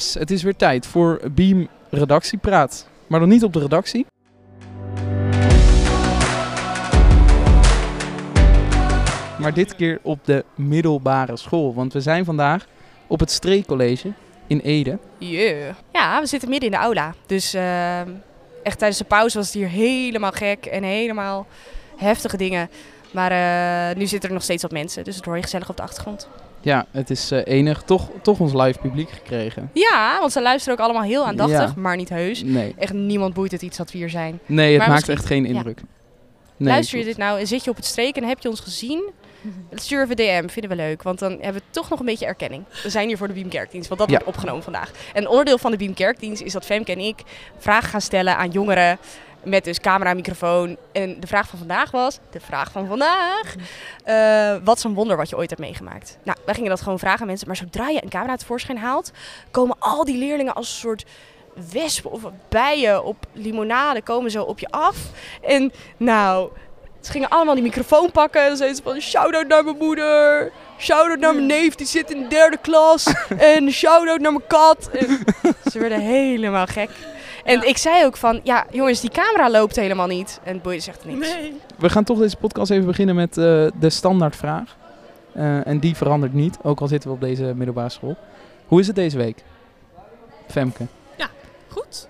Het is weer tijd voor Beam Redactiepraat. Maar nog niet op de redactie. Maar dit keer op de middelbare school. Want we zijn vandaag op het Streekcollege in Ede. Yeah. Ja, we zitten midden in de aula. Dus eh, echt tijdens de pauze was het hier helemaal gek en helemaal heftige dingen. Maar eh, nu zitten er nog steeds wat mensen, dus het hoor je gezellig op de achtergrond. Ja, het is eh, enig. Toch, toch ons live publiek gekregen. Ja, want ze luisteren ook allemaal heel aandachtig, Ja. maar niet heus. Nee, Echt niemand boeit het iets dat we hier zijn. nee het Maar maakt misschien- echt geen ja. indruk. Nee, Luister je klopt. dit nou en zit je op het streken en heb je ons gezien? Stuur even DM, vinden we leuk. Want dan hebben we toch nog een beetje erkenning. We zijn hier voor de Beam Kerkdienst, want dat Ja. wordt opgenomen vandaag. En onderdeel van de Beam Kerkdienst is dat Femke en ik vragen gaan stellen aan jongeren. Met dus camera, microfoon. En de vraag van vandaag was, de vraag van vandaag. eh, wat is een wonder wat je ooit hebt meegemaakt? Nou, wij gingen dat gewoon vragen aan mensen. Maar zodra je een camera tevoorschijn haalt, komen al die leerlingen als een soort wespen of bijen op limonade komen zo op je af. En nou, ze gingen allemaal die microfoon pakken. En dan zeiden ze van, shout-out naar mijn moeder. Shout-out naar mijn neef, die zit in de derde klas. en shout-out naar mijn kat. En ze werden helemaal gek. En ik zei ook van, ja jongens, die camera loopt helemaal niet. En het boeide zegt niks. We gaan toch deze podcast even beginnen met eh, de standaardvraag. Eh, en die verandert niet, ook al zitten we op deze middelbare school. Hoe is het deze week? Femke. Goed.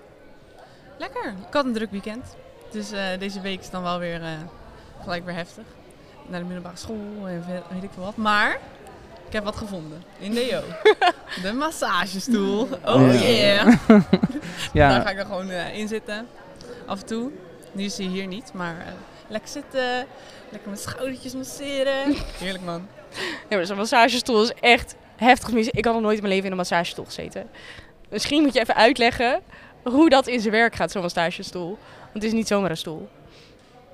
Lekker. Ik had een druk weekend. Dus eh, deze week is dan wel weer eh, gelijk weer heftig. Naar de middelbare school en weet ik veel wat. Maar ik heb wat gevonden. In de Jo. de massagestoel. Oh Ja. yeah. Daar Ja, ga ik dan gewoon eh, in zitten. Af en toe. Nu is hij hier niet, maar eh, lekker zitten. Lekker mijn schoudertjes masseren. Heerlijk man. Ja, maar zo'n massagestoel is echt heftig mis. Ik had nog nooit in mijn leven in een massagestoel gezeten. Misschien moet je even uitleggen hoe dat in zijn werk gaat, zo'n massagestoel. Want het is niet zomaar een stoel.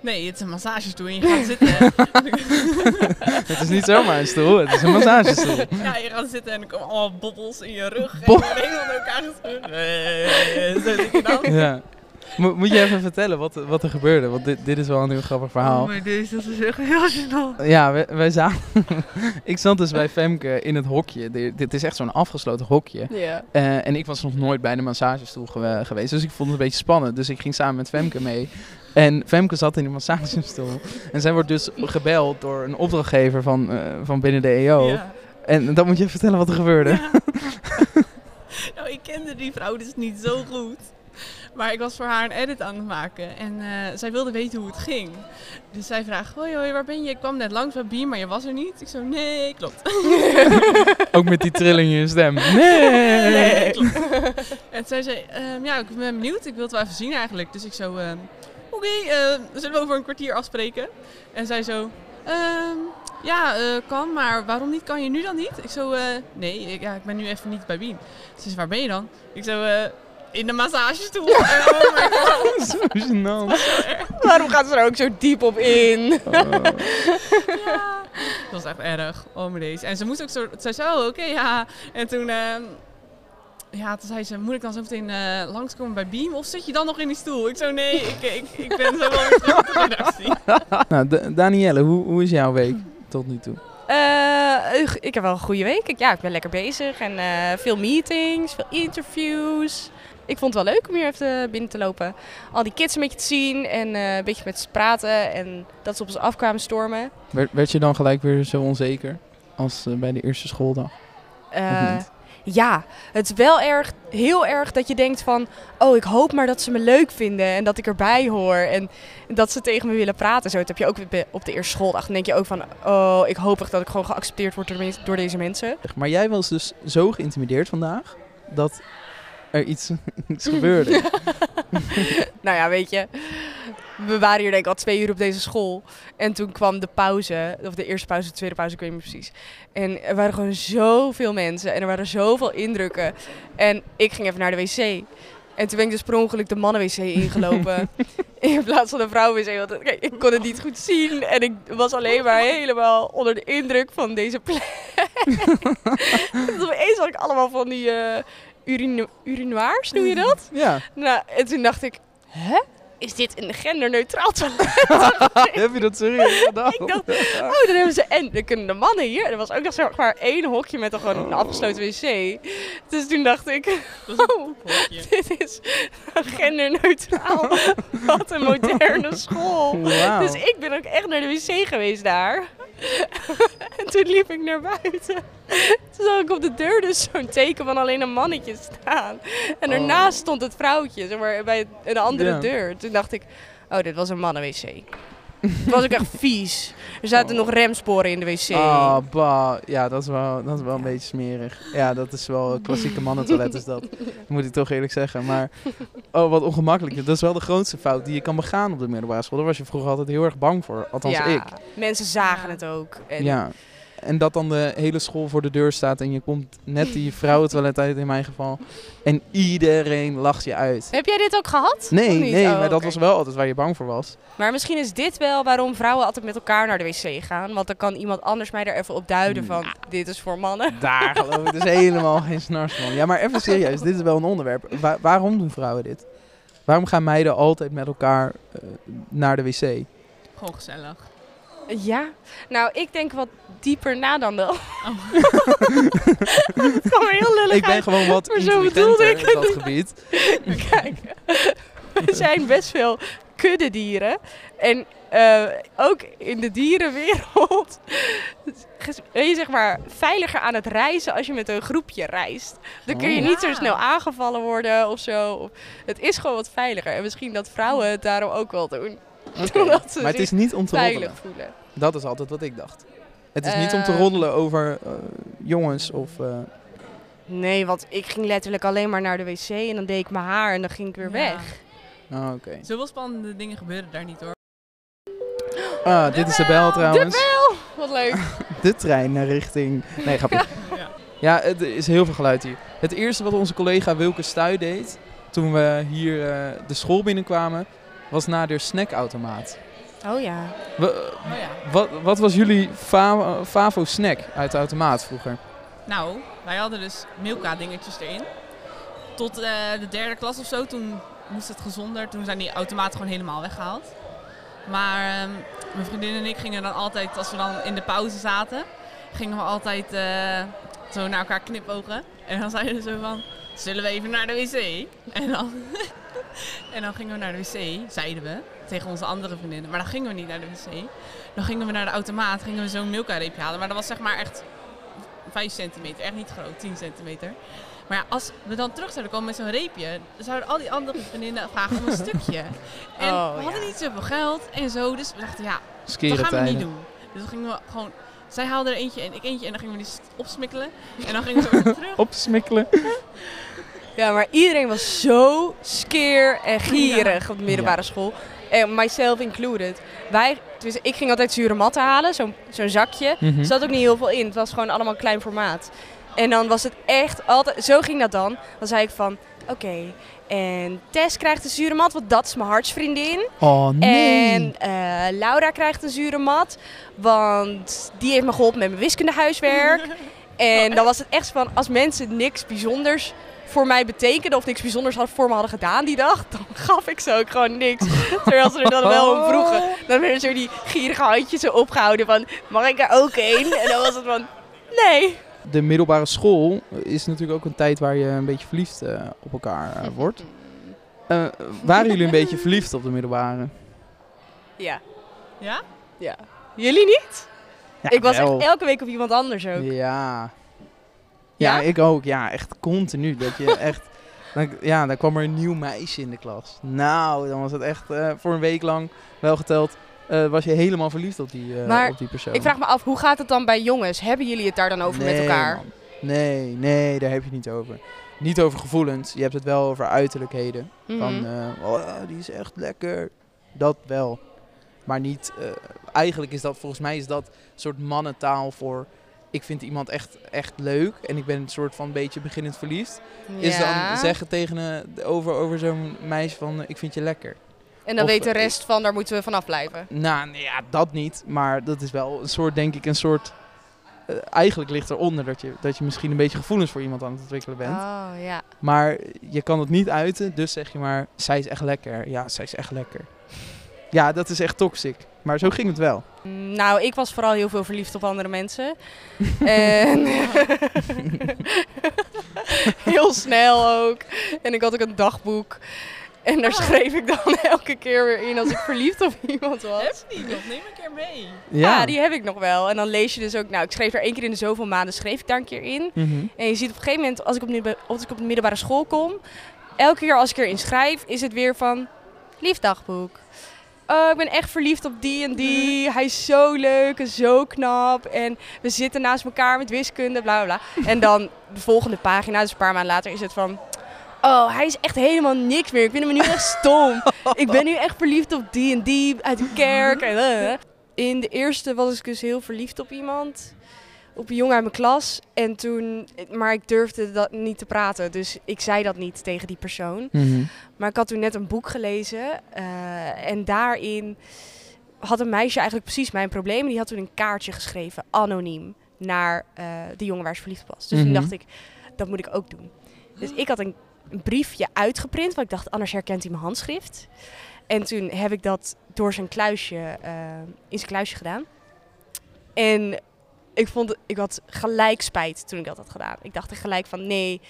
Nee, het is een massagestoel en je gaat zitten. het is niet zomaar een stoel, het is een massagestoel. Ja, je gaat zitten en er komen allemaal bobbels in je rug. Bo- en je benen onder elkaar. Eh, Zo zit je dan. Ja. Mo- moet je even vertellen wat, wat er gebeurde? Want dit, dit is wel een heel grappig verhaal. Oh, maar deze dat is echt heel gênant. Ja, wij, wij zaten... ik zat dus bij Femke in het hokje. Dit, dit is echt zo'n afgesloten hokje. Ja. Eh, en ik was nog nooit bij de massagestoel gewe- geweest. Dus ik vond het een beetje spannend. Dus ik ging samen met Femke mee. En Femke zat in de massagestoel. En zij wordt dus gebeld door een opdrachtgever van, eh, van binnen de EO. Ja. En dan moet je even vertellen wat er gebeurde. Ja. nou, ik kende die vrouw dus niet zo goed. Maar ik was voor haar een edit aan het maken. En eh, zij wilde weten hoe het ging. Dus zij vraagt, hoi hoi, waar ben je? Ik kwam net langs bij Beam, maar je was er niet. Ik zo, nee, klopt. Ook met die trilling in je stem. Nee! Nee, klopt. en zij zei, ehm, ja, ik ben benieuwd. Ik wil het wel even zien eigenlijk. Dus ik zo, ehm, oké, eh, zullen we over een kwartier afspreken? En zij zo, ehm, ja, eh, kan, maar waarom niet? Kan je nu dan niet? Ik zo, eh, nee, ik, ja, ik ben nu even niet bij Beam. Ze zei, waar ben je dan? Ik zo, in de massagestoel. Oh my god. Zo gênant. Waarom gaat ze er ook zo diep op in? Oh. Ja. Dat was echt erg. Oh mijn deze. En ze moest ook zo, zij zei, oh, oké, ja. En toen, ehm, ja, toen zei ze, moet ik dan zo meteen eh, langskomen bij Beam? Of zit je dan nog in die stoel? Ik zo, nee, ik, ik, ik ben zo wel weer terug op de redactie. nou, Da- Danielle, hoe, hoe is jouw week tot nu toe? Eh, ik heb wel een goede week. Ik- Ja, ik ben lekker bezig. En eh, veel meetings, veel interviews. Ik vond het wel leuk om hier even binnen te lopen. Al die kids een beetje te zien en eh, een beetje met ze te praten. En dat ze op ons afkwamen stormen. Werd, werd je dan gelijk weer zo onzeker als eh, bij de eerste schooldag? Eh, ja, het is wel erg, heel erg dat je denkt van... Oh, ik hoop maar dat ze me leuk vinden en dat ik erbij hoor. En dat ze tegen me willen praten. Zo, dat heb je ook op de eerste schooldag. Dan denk je ook van... Oh, ik hoop echt dat ik gewoon geaccepteerd word door deze mensen. Maar jij was dus zo geïntimideerd vandaag dat er iets, iets gebeurde. nou ja, weet je. We waren hier denk ik al twee uur op deze school. En toen kwam de pauze, of de eerste pauze, de tweede pauze, ik weet niet precies. En er waren gewoon zoveel mensen en er waren zoveel indrukken. En ik ging even naar de wc. En toen ben ik dus per ongeluk de mannen-wc ingelopen. in plaats van de vrouwen-wc. Want kijk, ik kon het niet goed zien. En ik was alleen maar helemaal onder de indruk van deze plek. en opeens had ik allemaal van die eh urine urinoirs, noem je dat? ja. Nou, en toen dacht ik, hè? is dit een genderneutraal toilet? Heb je dat serieus gedaan? Ik dacht, oh, dan hebben ze... En dan kunnen de mannen hier. Er was ook nog zeg maar één hokje met een, gewoon een afgesloten wc. Dus toen dacht ik, oh, dit is genderneutraal. Wat een moderne school. Dus ik ben ook echt naar de wc geweest daar. En toen liep ik naar buiten. Toen zag ik op de deur dus zo'n teken van alleen een mannetje staan. En daarnaast stond het vrouwtje, zeg maar, bij een andere Oh. Deur. Toen dacht ik, oh, dit was een mannenwc. Het was ook echt vies. Er zaten nog remsporen in de wc. Ah, bah. Ja, dat is wel, dat is wel een beetje smerig. Ja, dat is wel een klassieke mannentoilet is dat. Moet ik toch eerlijk zeggen. Maar, oh, wat ongemakkelijk. Dat is wel de grootste fout die je kan begaan op de middelbare school. Daar was je vroeger altijd heel erg bang voor. Althans, ja, ik. mensen zagen het ook. En Ja. En dat dan de hele school voor de deur staat en je komt net die vrouwentoilet uit in mijn geval. En iedereen lacht je uit. Heb jij dit ook gehad? Nee, nee, Oh, maar dat was wel altijd waar je bang voor was. Maar misschien is dit wel waarom vrouwen altijd met elkaar naar de wc gaan. Want dan kan iemand anders mij daar even op duiden van, dit is voor mannen. Daar geloof ik dus helemaal geen snars van. Ja, maar even serieus, dit is wel een onderwerp. Wa- waarom doen vrouwen dit? Waarom gaan meiden altijd met elkaar eh, naar de wc? Gewoon gezellig. Ja, nou ik denk wat dieper na dan wel. Oh. Kwam er heel lullig Ik ben uit. gewoon wat maar zo bedoelde intelligenter ik in het dat gebied. Kijk, er zijn best veel kuddedieren. En eh, ook in de dierenwereld ben je zeg maar veiliger aan het reizen als je met een groepje reist. Dan kun je Oh. niet zo snel aangevallen worden of zo. Het is gewoon wat veiliger. En misschien dat vrouwen het daarom ook wel doen. Maar het is niet om te roddelen. Voelen. Dat is altijd wat ik dacht. Het is niet om te Eh. roddelen over eh, jongens of... eh, Nee, want ik ging letterlijk alleen maar naar de wc en dan deed ik mijn haar en dan ging ik weer Ja. weg. oh, oké. Zoveel spannende dingen gebeuren daar niet hoor. Ah, dit is de bel trouwens. De bel! Wat leuk. De trein naar richting... Nee, grapje. Ja. Ja, het- er is heel veel geluid hier. Het eerste wat onze collega Wilke Stuy deed... toen we hier eh, de school binnenkwamen... was naar de snackautomaat. Oh ja. We- Oh ja. wat, wat was jullie fa- Favo snack uit de automaat vroeger? Nou, wij hadden dus Milka dingetjes erin. Tot eh, de derde klas of zo, toen moest het gezonder. Toen zijn die automaten gewoon helemaal weggehaald. Maar ehm, mijn vriendin en ik gingen dan altijd, als we dan in de pauze zaten, gingen we altijd eh, zo naar elkaar knipogen. En dan zeiden we zo van, zullen we even naar de wc? En dan, en dan gingen we naar de wc, zeiden we, tegen onze andere vriendinnen. Maar dan gingen we niet naar de wc. Dan gingen we naar de automaat, gingen we zo'n Milka-reepje halen. Maar dat was zeg maar echt 5 centimeter, echt niet groot, 10 centimeter. Maar ja, als we dan terug zouden komen met zo'n reepje, dan zouden al die andere vriendinnen vragen om een stukje. En Oh, we hadden ja. niet zoveel geld en zo, dus we dachten ja, Skere dat gaan we niet doen. Dus dan gingen we gewoon, zij haalde er eentje en ik eentje en dan gingen we die opsmikkelen. En dan gingen we weer terug. Opsmikkelen. Ja, maar iedereen was zo skeer en gierig op de middelbare school. En myself included. Wij, dus ik ging altijd zure matten halen, zo'n zo'n zakje. Er zat ook niet heel veel in. Het was gewoon allemaal klein formaat. En dan was het echt altijd... Zo ging dat dan. Dan zei ik van... Oké, en Tess krijgt een zure mat, want dat is mijn hartsvriendin. Oh nee. En eh, Laura krijgt een zure mat, want die heeft me geholpen met mijn wiskundehuiswerk. en dan was het echt van, als mensen niks bijzonders voor mij betekenden of niks bijzonders had- voor me hadden gedaan die dag, dan gaf ik ze ook gewoon niks. Terwijl ze er dan wel om vroegen. Dan werden zo die gierige handjes zo opgehouden van, mag ik er ook één? En dan was het van, nee. De middelbare school is natuurlijk ook een tijd waar je een beetje verliefd eh, op elkaar eh, wordt. Eh, waren jullie een beetje verliefd op de middelbare? Ja, Ja? ja. Jullie niet? Ja, ik was wel. echt elke week op iemand anders ook. Ja. Ja. Ik ook. Ja, echt continu. Dat je echt... Dan, ja, dan kwam er een nieuw meisje in de klas. Nou, dan was het echt eh, voor een week lang wel geteld. eh, was je helemaal verliefd op die, eh, Maar op die persoon. Ik vraag me af, hoe gaat het dan bij jongens? Hebben jullie het daar dan over met elkaar? man. Nee, nee, daar heb je het niet over. Niet over gevoelens. Je hebt het wel over uiterlijkheden. Van, Mhm. eh, oh, die is echt lekker. Dat wel. Maar niet, eigenlijk is dat, volgens mij is dat een soort mannentaal voor... Ik vind iemand echt, echt leuk en ik ben een soort van beetje beginnend verliefd. Is dan zeggen tegen een, over, over zo'n meisje van, eh, ik vind je lekker. En dan Of, weet de eh, rest van, daar moeten we vanaf blijven. Nou, ja, dat niet. Maar dat is wel een soort, denk ik, een soort eh, eigenlijk ligt eronder dat je, dat je misschien een beetje gevoelens voor iemand aan het ontwikkelen bent. Oh, ja. Maar je kan het niet uiten, dus zeg je maar, zij is echt lekker. Ja, zij is echt lekker. Ja, dat is echt toxic. Maar zo ging het wel. Mm, Nou, ik was vooral heel veel verliefd op andere mensen. en heel snel ook. En ik had ook een dagboek. En daar schreef ik dan elke keer weer in als ik verliefd op iemand was. Heb je die nog? Neem een keer mee. Ja. die heb ik nog wel. En dan lees je dus ook, nou, ik schreef er één keer in de zoveel maanden, schreef ik daar een keer in. Mhm. En je ziet op een gegeven moment, als ik op, als ik op de middelbare school kom, elke keer als ik erin schrijf, is het weer van, lief dagboek. Oh, ik ben echt verliefd op die en die. Hij is zo leuk en zo knap. En we zitten naast elkaar met wiskunde, bla bla bla. En dan de volgende pagina, dus een paar maanden later, is het van... Oh, hij is echt helemaal niks meer. Ik vind hem nu echt stom. Ik ben nu echt verliefd op die en die uit de kerk. En, eh. In de eerste was ik dus heel verliefd op iemand. Op een jongen uit mijn klas. En toen, maar ik durfde dat niet te praten. Dus ik zei dat niet tegen die persoon. Mhm. Maar ik had toen net een boek gelezen. eh, en daarin had een meisje eigenlijk precies mijn probleem. Die had toen een kaartje geschreven, anoniem, naar eh, de jongen waar ze verliefd op was. Dus toen Mhm. dacht ik, dat moet ik ook doen. Dus ik had een, een briefje uitgeprint, want ik dacht, anders herkent hij mijn handschrift. En toen heb ik dat door zijn kluisje, eh, in zijn kluisje gedaan. En ik, vond, ik had gelijk spijt toen ik dat had gedaan. Ik dacht er gelijk van, nee,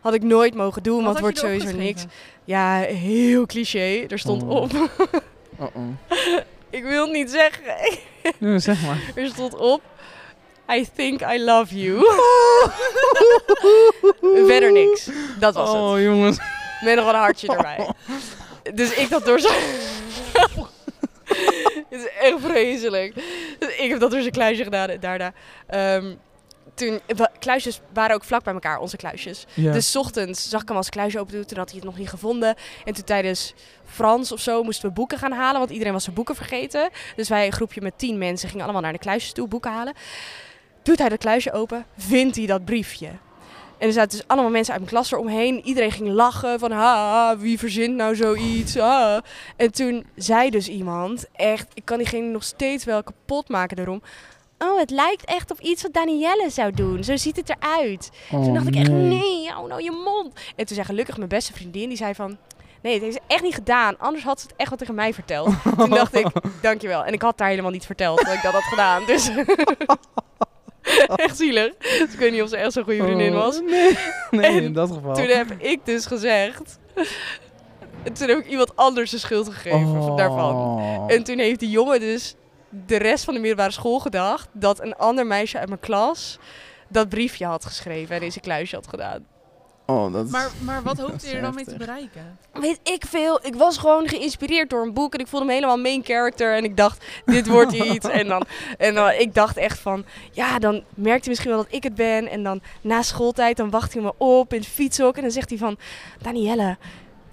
had ik nooit mogen doen, want het wordt sowieso niks. Ja, heel cliché. Er stond Oh. op. Uh-oh. ik wil het niet zeggen. Ja, zeg maar. Er stond op. I think I love you. Verder niks. Dat was het. Oh, jongens. Met nog een hartje erbij. Dus ik dat door zijn... Het is echt vreselijk. Dus ik heb dat door zijn kluisje gedaan. en Daarna. ehm, toen, wa- kluisjes waren ook vlak bij elkaar, onze kluisjes. Ja. Dus 's ochtends zag ik hem als kluisje open doen. Toen had hij het nog niet gevonden. En toen tijdens Frans of zo moesten we boeken gaan halen. Want iedereen was zijn boeken vergeten. Dus wij, een groepje met tien mensen, gingen allemaal naar de kluisjes toe boeken halen. Doet hij dat kluisje open, vindt hij dat briefje. En er zaten dus allemaal mensen uit mijn klas eromheen. Iedereen ging lachen van, ha, wie verzint nou zoiets? Ha. En toen zei dus iemand, echt, ik kan diegene nog steeds wel kapot maken daarom. Oh, het lijkt echt op iets wat Danielle zou doen. Zo ziet het eruit. Oh, Toen dacht ik echt, nee, hou nou je mond. En toen zei gelukkig mijn beste vriendin, die zei van... Nee, het heeft ze echt niet gedaan. Anders had ze het echt wel tegen mij verteld. Toen dacht ik, dankjewel. En ik had haar helemaal niet verteld dat ik dat had gedaan. Dus echt zielig. Dus ik weet niet of ze echt zo'n goede vriendin Oh, was. Nee, nee in dat geval. Toen heb ik dus gezegd... En toen heb ik iemand anders de schuld gegeven Oh. daarvan. En toen heeft die jongen dus de rest van de middelbare school gedacht... dat een ander meisje uit mijn klas dat briefje had geschreven en in zijn kluisje had gedaan. Oh, dat Maar, maar wat hoopte je er dan mee te bereiken? Weet ik veel. Ik was gewoon geïnspireerd door een boek. En ik voelde me helemaal main character. En ik dacht, dit wordt iets. en dan, en dan, ik dacht echt van, ja, dan merkt hij misschien wel dat ik het ben. En dan na schooltijd, dan wacht hij me op in het fietshok. En dan zegt hij van, Danielle,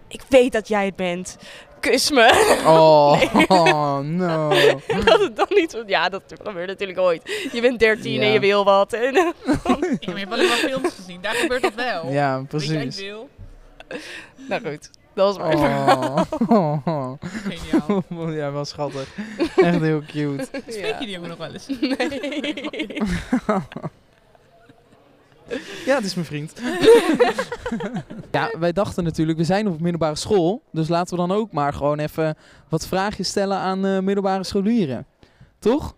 ik weet dat jij het bent. Kus me. Oh, oh, no. dat het dan niet zo... Ja, dat gebeurt natuurlijk ooit. Je bent 13 en je wil wat. En, Ja, maar je hebt alleen maar films gezien. Daar gebeurt dat wel. Ja, Weet jij precies. wil? nou goed, dat was mijn verhaal. Oh, oh, Geniaal. Ja, wel schattig. Echt heel cute. Spreek je die jongen nog wel eens? Nee. Ja, het is mijn vriend. ja, wij dachten natuurlijk, we zijn op middelbare school. Dus laten we dan ook maar gewoon even wat vraagjes stellen aan eh, middelbare scholieren. Toch?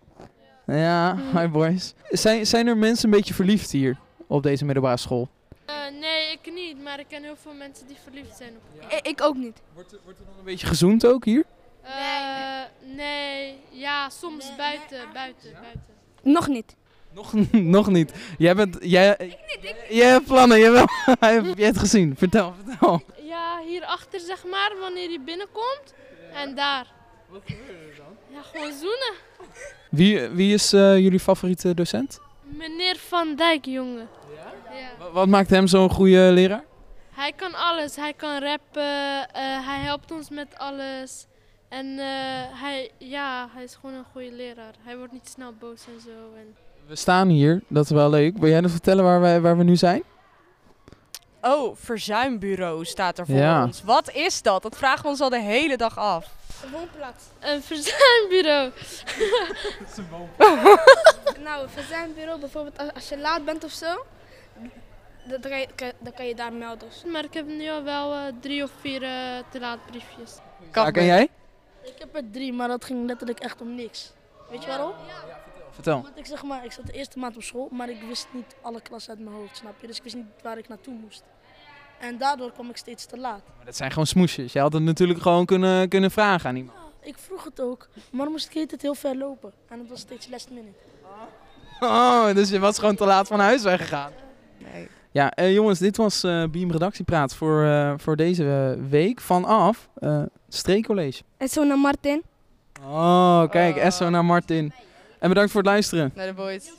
Ja, hi boys. Zijn, zijn er mensen een beetje verliefd hier op deze middelbare school? Eh, nee, ik niet, maar ik ken heel veel mensen die verliefd zijn op Ik ook niet. Wordt er, wordt er dan een beetje gezoend ook hier? Eh, nee, ja, soms buiten, buiten, buiten. Nog niet. Nog, nog niet. Jij bent... Jij, jij hebt plannen, jawel. Hij heeft jij het gezien. Vertel, vertel. Ja, hierachter zeg maar, wanneer je binnenkomt. En daar. Wat gebeurt er dan? Ja, gewoon zoenen. Wie, wie is eh, jullie favoriete docent? Meneer Van Dijk, jongen. Ja? Wa- Wat maakt hem zo'n goede leraar? Hij kan alles. Hij kan rappen, eh, hij helpt ons met alles. En eh, hij, ja, hij is gewoon een goede leraar. Hij wordt niet snel boos en zo. En... We staan hier, dat is wel leuk. Wil jij nog vertellen waar, wij, waar we nu zijn? Oh, verzuimbureau staat er voor Ja. ons. Wat is dat? Dat vragen we ons al de hele dag af. Een verzuimbureau. Nou, verzuimbureau, bijvoorbeeld als, je laat bent of zo, dan kan je, kan- dan kan je daar melden. Maar ik heb nu al wel eh, drie of vier eh, te laat briefjes. Ja, ken jij? Ik heb er drie, maar dat ging letterlijk echt om niks. Weet je waarom? Vertel. Want ik zeg maar, ik zat de eerste maand op school, maar ik wist niet alle klassen uit mijn hoofd, snap je? Dus ik wist niet waar ik naartoe moest. En daardoor kwam ik steeds te laat. Maar dat zijn gewoon smoesjes. Je had het natuurlijk gewoon kunnen, kunnen vragen aan iemand. Ja, ik vroeg het ook, maar dan moest ik het heel ver lopen. En het was steeds last minute. Oh, dus je was gewoon te laat van huis weggegaan. Nee. Ja, eh, jongens, dit was eh Beam Redactiepraat voor, eh, voor deze week vanaf eh Streekcollege. En zo naar Martin. Oh, kijk. Esso naar Martin. En bedankt voor het luisteren. De boys.